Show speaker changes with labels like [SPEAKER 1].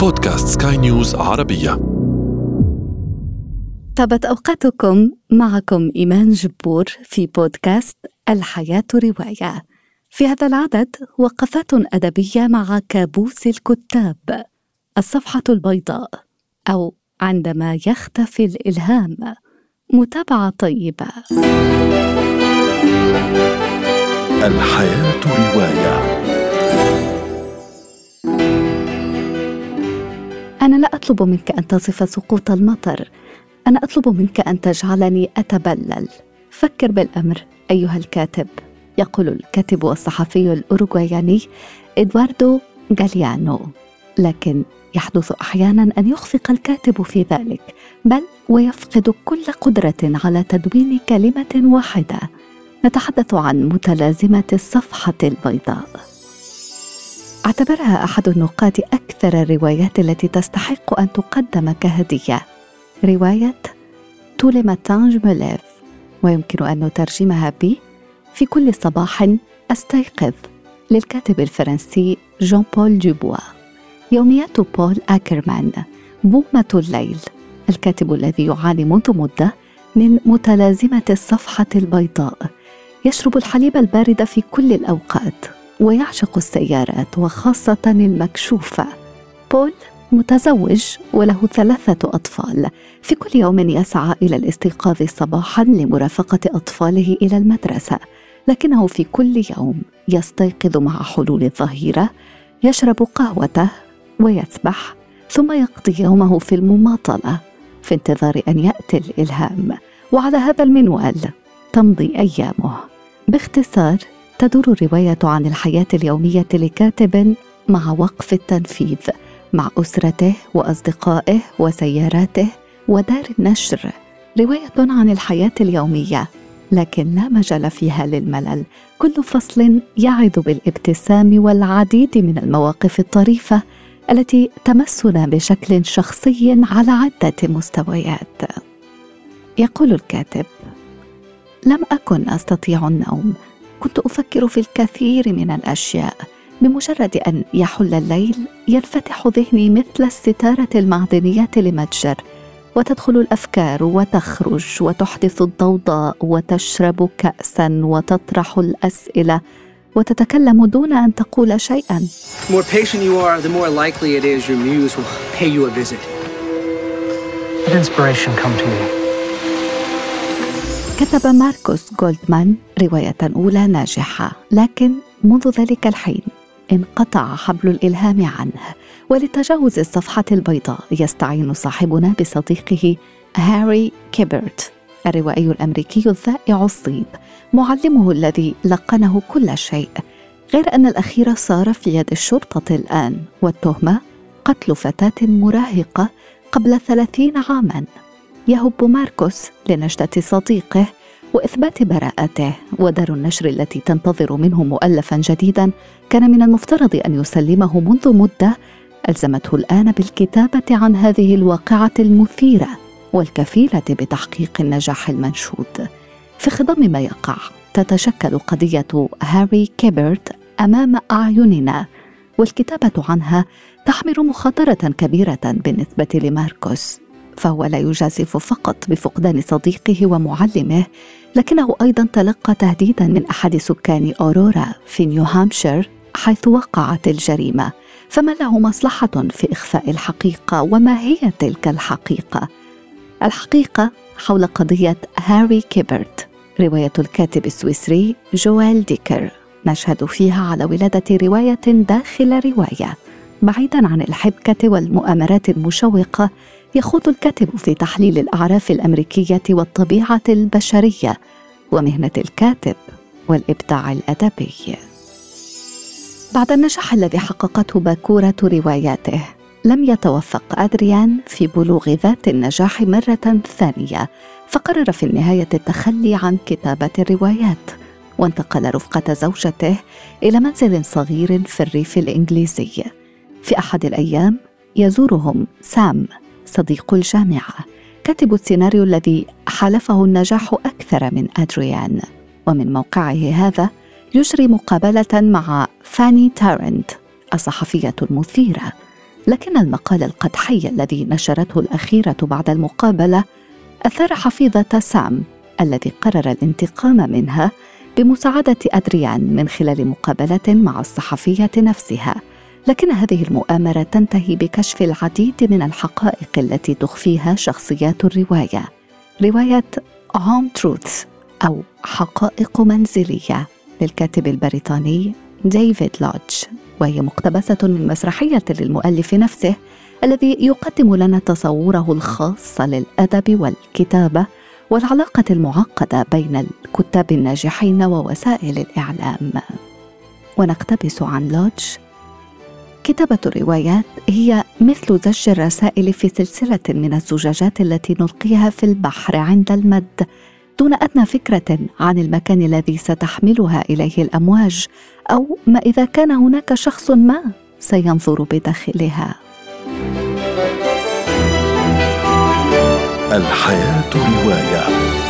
[SPEAKER 1] بودكاست سكاي نيوز عربية.
[SPEAKER 2] طابت أوقاتكم معكم إيمان جبور في بودكاست الحياة رواية. في هذا العدد وقفات أدبية مع كابوس الكتاب الصفحة البيضاء أو عندما يختفي الإلهام متابعة طيبة.
[SPEAKER 1] الحياة رواية.
[SPEAKER 2] أنا لا أطلب منك أن تصف سقوط المطر. أنا أطلب منك أن تجعلني أتبلل. فكر بالأمر أيها الكاتب. يقول الكاتب والصحفي الأوروغواياني إدواردو غاليانو. لكن يحدث أحيانا أن يخفق الكاتب في ذلك بل ويفقد كل قدرة على تدوين كلمة واحدة. نتحدث عن متلازمة الصفحة البيضاء. اعتبرها أحد النقاد أكثر الروايات التي تستحق أن تقدم كهدية. رواية Tous les matins je me lève ويمكن أن نترجمها ب في كل صباح أستيقظ. للكاتب الفرنسي جون بول دوبوا يوميات بول آكرمان. بومة الليل. الكاتب الذي يعاني منذ مدة من متلازمة الصفحة البيضاء. يشرب الحليب البارد في كل الأوقات. ويعشق السيارات وخاصة المكشوفة. بول متزوج وله ثلاثة أطفال. في كل يوم يسعى إلى الاستيقاظ صباحا لمرافقة أطفاله إلى المدرسة. لكنه في كل يوم يستيقظ مع حلول الظهيرة يشرب قهوته ويسبح ثم يقضي يومه في المماطلة في انتظار أن يأتي الإلهام. وعلى هذا المنوال تمضي أيامه. باختصار تدور الرواية عن الحياة اليومية لكاتب مع وقف التنفيذ مع أسرته وأصدقائه وسياراته ودار النشر. رواية عن الحياة اليومية لكن لا مجال فيها للملل. كل فصل يعد بالابتسام والعديد من المواقف الطريفة التي تمسنا بشكل شخصي على عدة مستويات. يقول الكاتب لم أكن أستطيع النوم كنت أفكر في الكثير من الأشياء بمجرد أن يحل الليل ينفتح ذهني مثل الستارة المعدنية لمتجر وتدخل الأفكار وتخرج وتحدث الضوضاء وتشرب كاسا وتطرح الأسئلة وتتكلم دون أن تقول شيئا.
[SPEAKER 3] The more patient you are, the more likely it is your muse will pay you a visit.
[SPEAKER 4] Let inspiration come to you.
[SPEAKER 2] كتب ماركوس جولدمان رواية أولى ناجحة لكن منذ ذلك الحين انقطع حبل الإلهام عنه. ولتجاوز الصفحة البيضاء يستعين صاحبنا بصديقه هاري كيبرت الروائي الأمريكي الذائع الصيب معلمه الذي لقنه كل شيء. غير أن الأخير صار في يد الشرطة الآن والتهمة قتل فتاة مراهقة قبل ثلاثين عاماً. يهب ماركوس لنجدة صديقه وإثبات براءته ودار النشر التي تنتظر منه مؤلفا جديدا. كان من المفترض أن يسلمه منذ مدة. ألزمته الآن بالكتابة عن هذه الواقعة المثيرة والكفيلة بتحقيق النجاح المنشود. في خضم ما يقع تتشكل قضية هاري كيبرت أمام أعيننا والكتابة عنها تحمل مخاطرة كبيرة بالنسبة لماركوس. فهو لا يجازف فقط بفقدان صديقه ومعلمه لكنه أيضا تلقى تهديدا من أحد سكان أورورا في نيو هامشير حيث وقعت الجريمة. فما له مصلحة في إخفاء الحقيقة؟ وما هي تلك الحقيقة؟ الحقيقة حول قضية هاري كيبرت رواية الكاتب السويسري جويل ديكر نشهد فيها على ولادة رواية داخل رواية. بعيدا عن الحبكة والمؤامرات المشوقة يخوض الكاتب في تحليل الأعراف الأمريكية والطبيعة البشرية ومهنة الكاتب والإبداع الأدبي. بعد النجاح الذي حققته باكوره رواياته لم يتوفق أدريان في بلوغ ذات النجاح مرة ثانية فقرر في النهاية التخلي عن كتابة الروايات وانتقل رفقة زوجته إلى منزل صغير في الريف الإنجليزي. في أحد الأيام يزورهم سام صديق الجامعة كاتب السيناريو الذي حالفه النجاح أكثر من أدريان. ومن موقعه هذا يجري مقابلة مع فاني تارنت الصحفية المثيرة. لكن المقال القدحي الذي نشرته الأخيرة بعد المقابلة أثار حفيظة سام الذي قرر الانتقام منها بمساعدة أدريان من خلال مقابلة مع الصحفية نفسها. لكن هذه المؤامرة تنتهي بكشف العديد من الحقائق التي تخفيها شخصيات الرواية. رواية هوم تروث أو حقائق منزلية للكاتب البريطاني ديفيد لودج. وهي مقتبسة من مسرحية للمؤلف نفسه الذي يقدم لنا تصوره الخاص للأدب والكتابة والعلاقة المعقدة بين الكتاب الناجحين ووسائل الإعلام. ونقتبس عن لودج كتابة الروايات هي مثل زج الرسائل في سلسلة من الزجاجات التي نلقيها في البحر عند المد. دون أدنى فكرة عن المكان الذي ستحملها إليه الأمواج أو ما إذا كان هناك شخص ما سينظر بداخلها.
[SPEAKER 1] الحياة روايه